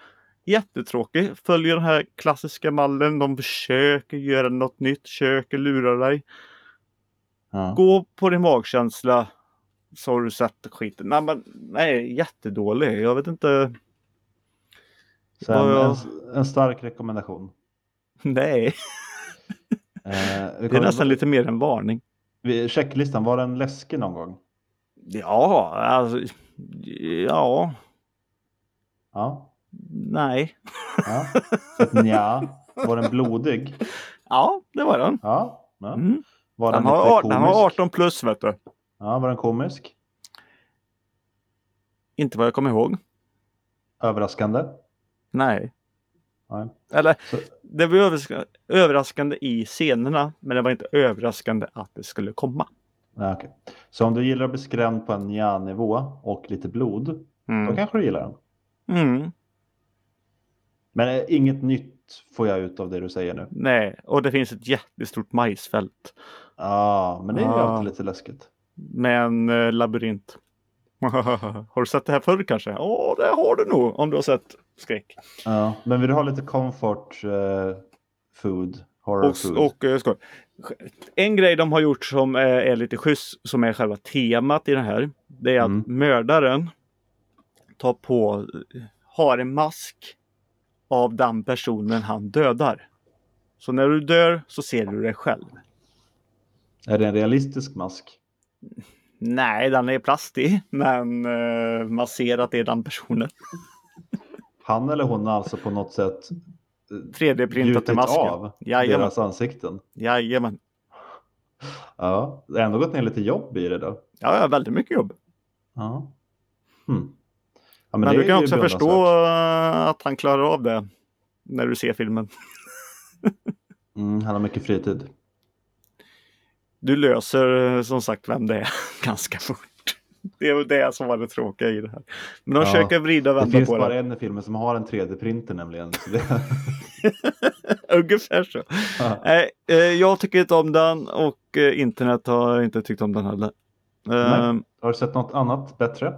Speaker 2: Jättetråkig. Följer den här klassiska mallen. De försöker göra något nytt, försöker lura dig.
Speaker 1: Ja.
Speaker 2: Gå på din magkänsla så har du sett skiten. Nej, men, nej, jättedålig. Jag vet inte.
Speaker 1: Så en,
Speaker 2: Vad jag-
Speaker 1: en, en stark rekommendation.
Speaker 2: Nej,
Speaker 1: Eh,
Speaker 2: det är nästan lite mer en varning.
Speaker 1: Checklistan, var den läskig någon gång?
Speaker 2: Ja, alltså, ja,
Speaker 1: Ja.
Speaker 2: Nej.
Speaker 1: ja. Så nja. Var den blodig?
Speaker 2: Ja, det var den.
Speaker 1: Ja. ja.
Speaker 2: Mm.
Speaker 1: Var
Speaker 2: Den,
Speaker 1: den,
Speaker 2: har, den har
Speaker 1: komisk?
Speaker 2: 18 plus vet du.
Speaker 1: Ja, var den komisk?
Speaker 2: Inte vad jag kommer ihåg.
Speaker 1: Överraskande?
Speaker 2: Nej.
Speaker 1: Nej.
Speaker 2: Eller
Speaker 1: Så-
Speaker 2: det var överraskande, i scenerna, men det var inte överraskande att det skulle komma.
Speaker 1: Nej, okej. Så om du gillar att bli skrämd på en nja-nivå och lite blod, då
Speaker 2: Mm.
Speaker 1: kanske du gillar den.
Speaker 2: Mm.
Speaker 1: Men eh, inget nytt får jag ut av det du säger nu.
Speaker 2: Nej, och det finns ett jättestort majsfält
Speaker 1: Ja, men det är ju
Speaker 2: Ah.
Speaker 1: alltid lite läskigt.
Speaker 2: med en eh, labyrint. har du sett det här förr kanske? Ja, det har du nog om du har sett skräck.
Speaker 1: Ja, men vill du ha lite comfort eh, food, horror
Speaker 2: Och,
Speaker 1: food?
Speaker 2: och eh, skoj. En grej de har gjort som är, är lite schysst, som är själva temat i det här. Det är att
Speaker 1: Mm.
Speaker 2: mördaren tar på, har en mask av den personen han dödar. Så när du dör så ser du dig själv.
Speaker 1: Är det en realistisk mask?
Speaker 2: Nej, den är plastig, men eh, man ser att det är den personen.
Speaker 1: Han eller hon har alltså på något sätt
Speaker 2: 3D-printat i
Speaker 1: gjutit
Speaker 2: masken.
Speaker 1: av
Speaker 2: Jajamän.
Speaker 1: deras ansikten.
Speaker 2: Jajamän.
Speaker 1: Ja, det har ändå gått ner lite jobb i det då.
Speaker 2: Ja, ja, väldigt mycket jobb.
Speaker 1: Ja. Hmm. Ja,
Speaker 2: Men,
Speaker 1: det
Speaker 2: du kan också förstå eh, att han klarar av det när du ser filmen.
Speaker 1: Mm, han har mycket fritid.
Speaker 2: Du löser eh, som sagt vem det är ganska fort. Det är väl det som var det tråkiga i det här. Men de
Speaker 1: Ja,
Speaker 2: försöker vrida och
Speaker 1: Det
Speaker 2: vända
Speaker 1: finns
Speaker 2: på
Speaker 1: bara
Speaker 2: det.
Speaker 1: en i filmen som har en 3D-printer nämligen. Så det...
Speaker 2: Ungefär så. Nej, eh, jag tycker inte om den och internet har inte tyckt om den heller. Eh,
Speaker 1: har du sett något annat bättre?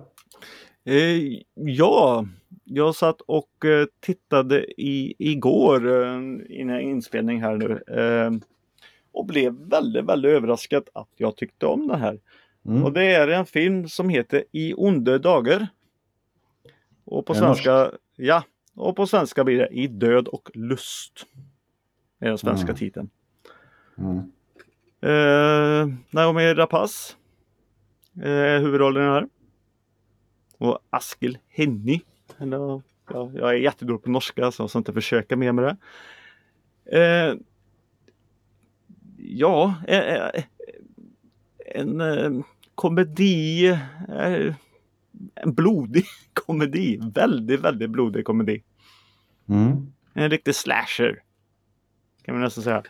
Speaker 2: Eh, ja, jag satt och eh, tittade i, igår eh, innan inspelning här nu. Eh, och blev väldigt, väldigt överraskad att jag tyckte om den här.
Speaker 1: Mm.
Speaker 2: Och det är en film som heter I onde dagar. Och på svenska, ja, och på svenska blir det I död och lust. Det är den svenska
Speaker 1: Mm.
Speaker 2: titeln.
Speaker 1: Mm.
Speaker 2: Eh, Naomi Rapace. Eh, huvudrollen här. Och Askild Henny. Eller, ja, jag är jättedålig på norska så jag ska inte försöka mer med det. Eh, ja, eh, eh, en eh, komedi. Eh, en blodig komedi. Väldigt, väldigt blodig komedi.
Speaker 1: Mm.
Speaker 2: En riktig slasher. Kan man nästan säga.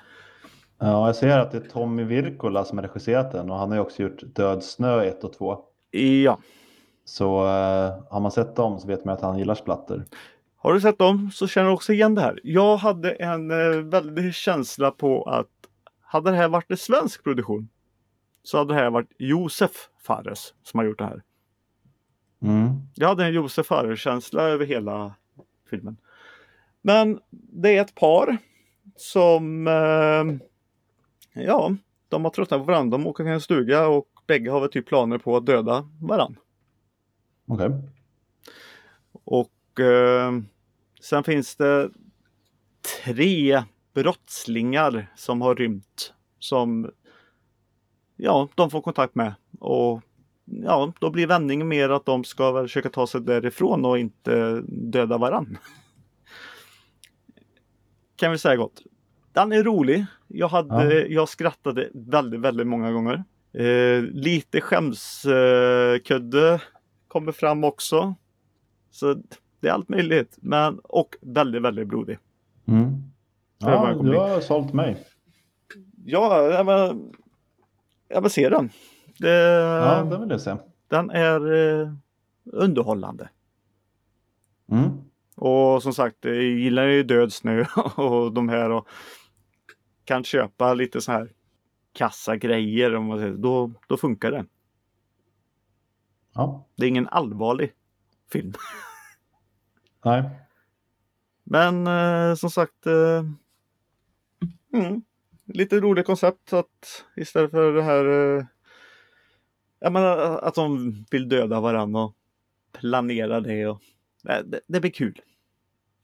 Speaker 1: Ja, jag ser att det är Tommy Wirkola som har regisserat den och han har ju också gjort Död snö 1 och 2.
Speaker 2: Ja.
Speaker 1: Så eh, har man sett dem så vet man att han gillar splatter.
Speaker 2: Har du sett dem så känner du också igen det här. Jag hade en eh, väldig känsla på att hade det här varit en svensk produktion så hade det här varit Josef Fares som har gjort det här.
Speaker 1: Mm.
Speaker 2: Jag hade en Josef Fares-känsla över hela filmen. Men det är ett par som eh, ja, de har tröttnat på varandra. De åker till en stuga och bägge har väl typ planer på att döda varandra.
Speaker 1: Okej.
Speaker 2: Och eh, sen finns det tre brottslingar som har rymt. Som ja, de får kontakt med. Och ja, då blir vändningen mer att de ska väl försöka ta sig därifrån och inte döda varann. Kan vi säga gott. Den är rolig. Jag, hade, jag skrattade väldigt, väldigt många gånger. Eh, lite skämskudde kommer fram också. Så det är allt möjligt. Men, och väldigt, väldigt blodig.
Speaker 1: Mm. Ja, du har sålt mig.
Speaker 2: Ja, jag vill, jag vill se den. Det,
Speaker 1: Ja, det vill jag se.
Speaker 2: Den är eh, underhållande.
Speaker 1: Mm.
Speaker 2: Och som sagt, jag gillar ju Död snö och de här och kan köpa lite så här kassagrejer om man säger. Då, då funkar det.
Speaker 1: Ja,
Speaker 2: Det är ingen allvarlig film.
Speaker 1: nej.
Speaker 2: Men eh, som sagt. Eh, mm, lite roligt koncept att istället för det här. Eh, jag menar, att de vill döda varandra och planera det. Och, det, det, det blir kul.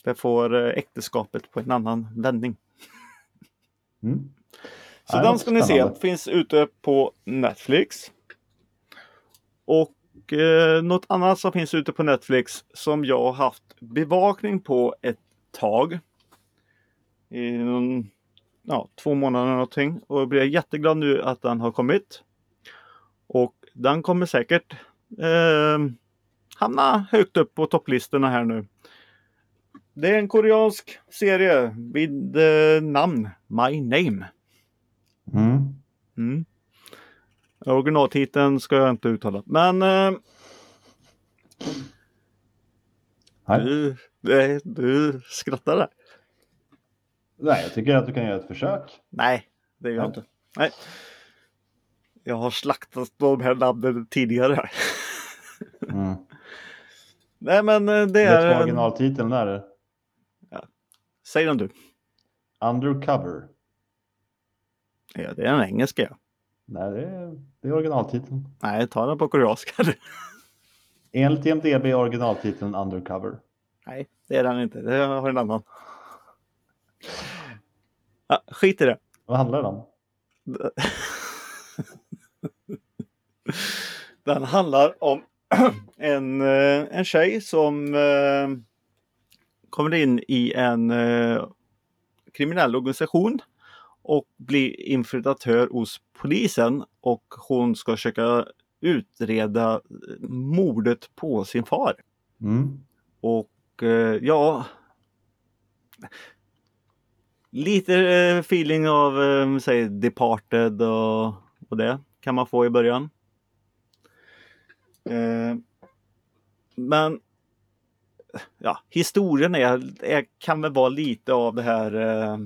Speaker 2: Det får eh, äktenskapet på en annan vändning.
Speaker 1: Mm.
Speaker 2: Så
Speaker 1: det
Speaker 2: den ska ni se. Finns ute på Netflix. Och eh, något annat som finns ute på Netflix som jag har haft bevakning på ett tag. I någon, ja, två månader någonting. Och jag blir jätteglad nu att den har kommit. Och den kommer säkert eh, hamna högt upp på topplistorna här nu. Det är en koreansk serie vid eh, namn My Name.
Speaker 1: Mm.
Speaker 2: Mm. Originaltiteln ska jag inte uttala. Men eh,
Speaker 1: Nej.
Speaker 2: du, du, du skrattar där.
Speaker 1: Nej, jag tycker att du kan göra ett försök.
Speaker 2: Nej, det gör jag
Speaker 1: Ja.
Speaker 2: inte. Nej. Jag har slaktat de här namnen tidigare.
Speaker 1: Mm.
Speaker 2: Nej men eh, det
Speaker 1: Vet du
Speaker 2: är...
Speaker 1: originaltiteln är?
Speaker 2: Säg den du.
Speaker 1: Undercover.
Speaker 2: Ja, det är en engelska. ja.
Speaker 1: Nej, det är, det är originaltiteln.
Speaker 2: Nej, ta den på koreanska.
Speaker 1: Enligt IMDB är originaltiteln Undercover.
Speaker 2: Nej, det är den inte. Det har en annan. Ja, skit i det.
Speaker 1: Vad handlar det om?
Speaker 2: Den handlar om en, eh, en tjej som eh, kommer in i en eh, kriminell organisation och blir infiltratör hos polisen och hon ska försöka utreda mordet på sin far.
Speaker 1: Mm.
Speaker 2: Och eh, ja, lite eh, feeling av eh, säg Departed och, och det kan man få i början. Eh, men ja, historien är, är, kan väl vara lite av det här eh,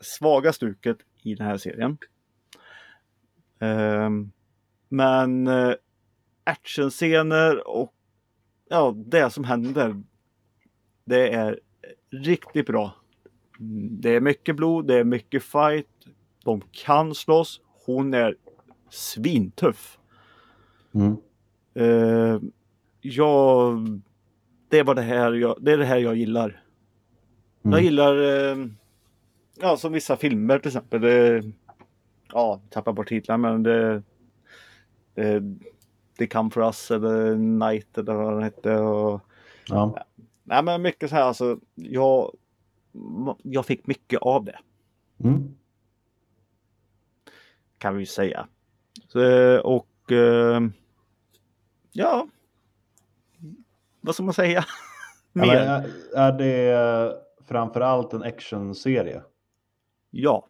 Speaker 2: svaga stuket i den här serien. Eh, men eh, actionscener och ja, det som händer. Det är riktigt bra. Det är mycket blod, det är mycket fight. De kan slåss. Hon är svintuff.
Speaker 1: Mm.
Speaker 2: Eh, jag, det var det här jag, det är det här jag gillar. Jag
Speaker 1: Mm.
Speaker 2: gillar, eh, ja som vissa filmer till exempel. Det, ja, tappar bort titlar men det, det, det Come For Us eller Night eller vad den hette. Och,
Speaker 1: Ja.
Speaker 2: nej men mycket så här alltså. Jag, jag fick mycket av det
Speaker 1: Mm.
Speaker 2: kan vi säga. Så, och eh, ja. Vad ska man säga?
Speaker 1: Ja, men
Speaker 2: Mer?
Speaker 1: är, är det framförallt en actionserie?
Speaker 2: Ja.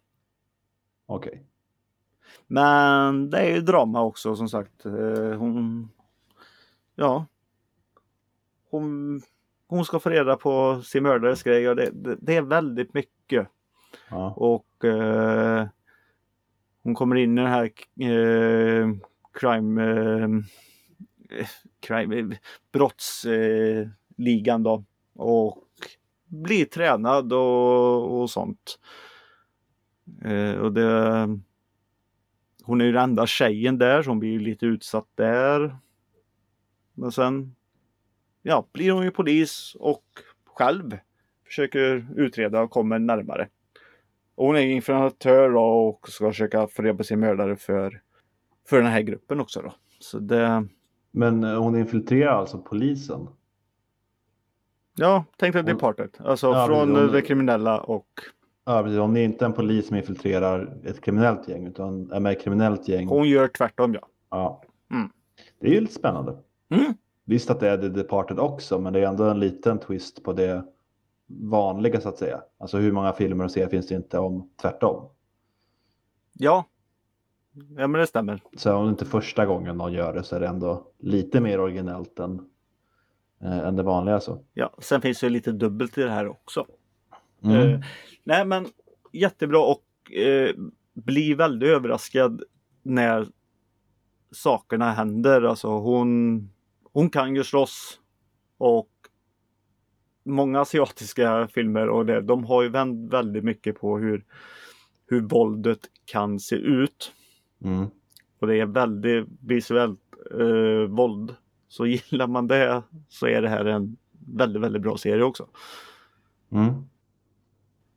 Speaker 1: Okej.
Speaker 2: Men det är ju drama också som sagt. Eh, Hon... Ja. Hon, hon ska få reda på sin mördares grej och det, det, det är väldigt mycket.
Speaker 1: Ja.
Speaker 2: Och eh, hon kommer in i den här eh, crime, eh, crime brottsligan ligan då. Och blir tränad och, och sånt. Eh, och det, hon är ju den enda tjejen där så hon blir lite utsatt där. Men sen ja, blir hon ju polis och själv försöker utreda och kommer närmare. Och hon är infiltratör då och ska försöka få reda på sin mördare för, för den här gruppen också då. Så det,
Speaker 1: Men eh, hon infiltrerar alltså polisen?
Speaker 2: ja, tänk dig
Speaker 1: Hon-
Speaker 2: Departed. Alltså
Speaker 1: Ja,
Speaker 2: från
Speaker 1: hon-
Speaker 2: det kriminella och
Speaker 1: Ja, precis. Hon är inte en polis som infiltrerar ett kriminellt gäng utan är med i ett kriminellt gäng.
Speaker 2: hon gör tvärtom ja.
Speaker 1: Ja.
Speaker 2: Mm.
Speaker 1: Det är ju lite spännande.
Speaker 2: Mm.
Speaker 1: Visst att det är The Departed också, men det är ändå en liten twist på det vanliga så att säga. Alltså hur många filmer och serier finns det inte om tvärtom?
Speaker 2: Ja. Ja men det stämmer.
Speaker 1: Så om det inte första gången någon gör det så är det ändå lite mer originellt än, eh, än det vanliga. Så.
Speaker 2: Ja, sen finns det lite dubbelt i det här också.
Speaker 1: Mm.
Speaker 2: Eh, nej men jättebra och eh, bli väldigt överraskad när sakerna händer. Alltså hon, hon kan ju slåss och många asiatiska filmer och det, de har ju vänt väldigt mycket på hur, hur våldet kan se ut.
Speaker 1: Mm.
Speaker 2: Och det är väldigt visuellt eh, våld. Så gillar man det så är det här en väldigt, väldigt bra serie också.
Speaker 1: Mm.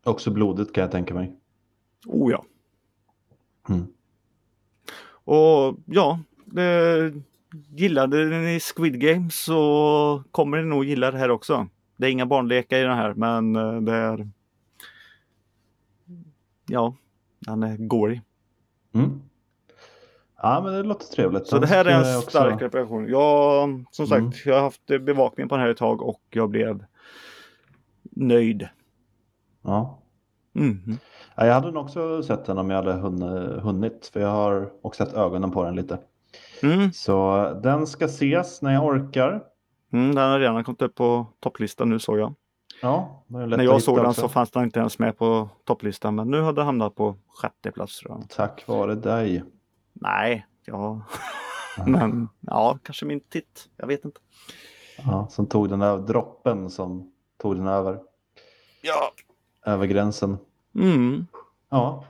Speaker 1: Också blodigt kan jag tänka mig.
Speaker 2: Oh ja.
Speaker 1: Mm.
Speaker 2: Och ja, det, gillade ni Squid Game så kommer ni nog gilla det här också. Det är inga barnlekar i den här men eh, det är Ja, den är gory.
Speaker 1: Mm. Ja, men det låter trevligt.
Speaker 2: Så
Speaker 1: Den
Speaker 2: det här är en
Speaker 1: jag också-
Speaker 2: stark representation. Jag, som sagt,
Speaker 1: Mm.
Speaker 2: jag har haft bevakning på den här ett tag och jag blev nöjd.
Speaker 1: Ja. Ja, jag hade nog också sett den om jag hade hunn- hunnit. För jag har också sett ögonen på den lite.
Speaker 2: Mm.
Speaker 1: Så den ska ses när jag orkar.
Speaker 2: Mm, den har redan kommit upp på topplistan nu såg jag.
Speaker 1: Ja,
Speaker 2: När jag såg den
Speaker 1: också.
Speaker 2: så fanns den inte ens med på topplistan men nu har den hamnat på sjätte plats tror jag.
Speaker 1: Tack vare dig.
Speaker 2: Nej, ja. men ja, kanske min titt. Jag vet inte.
Speaker 1: Ja, som tog den där droppen som tog den över,
Speaker 2: Ja.
Speaker 1: Över gränsen.
Speaker 2: Mm.
Speaker 1: Ja,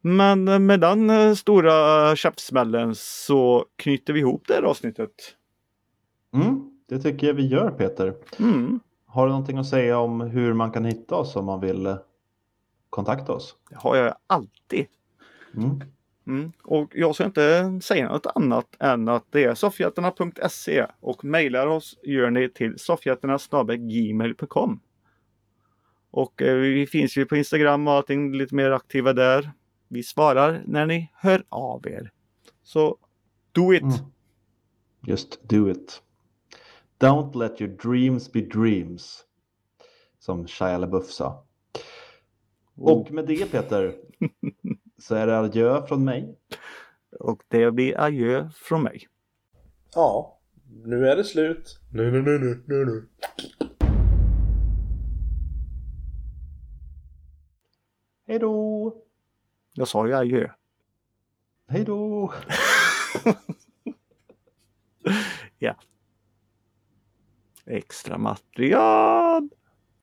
Speaker 2: Men med den eh, stora käftsmällen så knyter vi ihop det här avsnittet.
Speaker 1: mm, det tycker jag vi gör Peter.
Speaker 2: Mm.
Speaker 1: Har du någonting att säga om hur man kan hitta oss om man vill eh, kontakta oss?
Speaker 2: Det har jag alltid.
Speaker 1: Mm.
Speaker 2: Mm. Och jag ska inte säga något annat än att det är soffhjältarna.se och mejlar oss gör ni till soffhjältarna.gmail.com Och eh, vi finns ju på Instagram och allting lite mer aktiva där. Vi svarar när ni hör av er. Så do it!
Speaker 1: Mm. Just do it. Don't let your dreams be dreams. Som Shia LaBeouf sa. Och med det Peter så är det adjö från mig.
Speaker 2: Och det blir adjö från mig.
Speaker 3: Ja, nu är det slut. Nu, nu, nu, nu, nu, nu.
Speaker 1: Hej då!
Speaker 2: Jag sa ju adjö.
Speaker 1: Hej då!
Speaker 2: Extra material!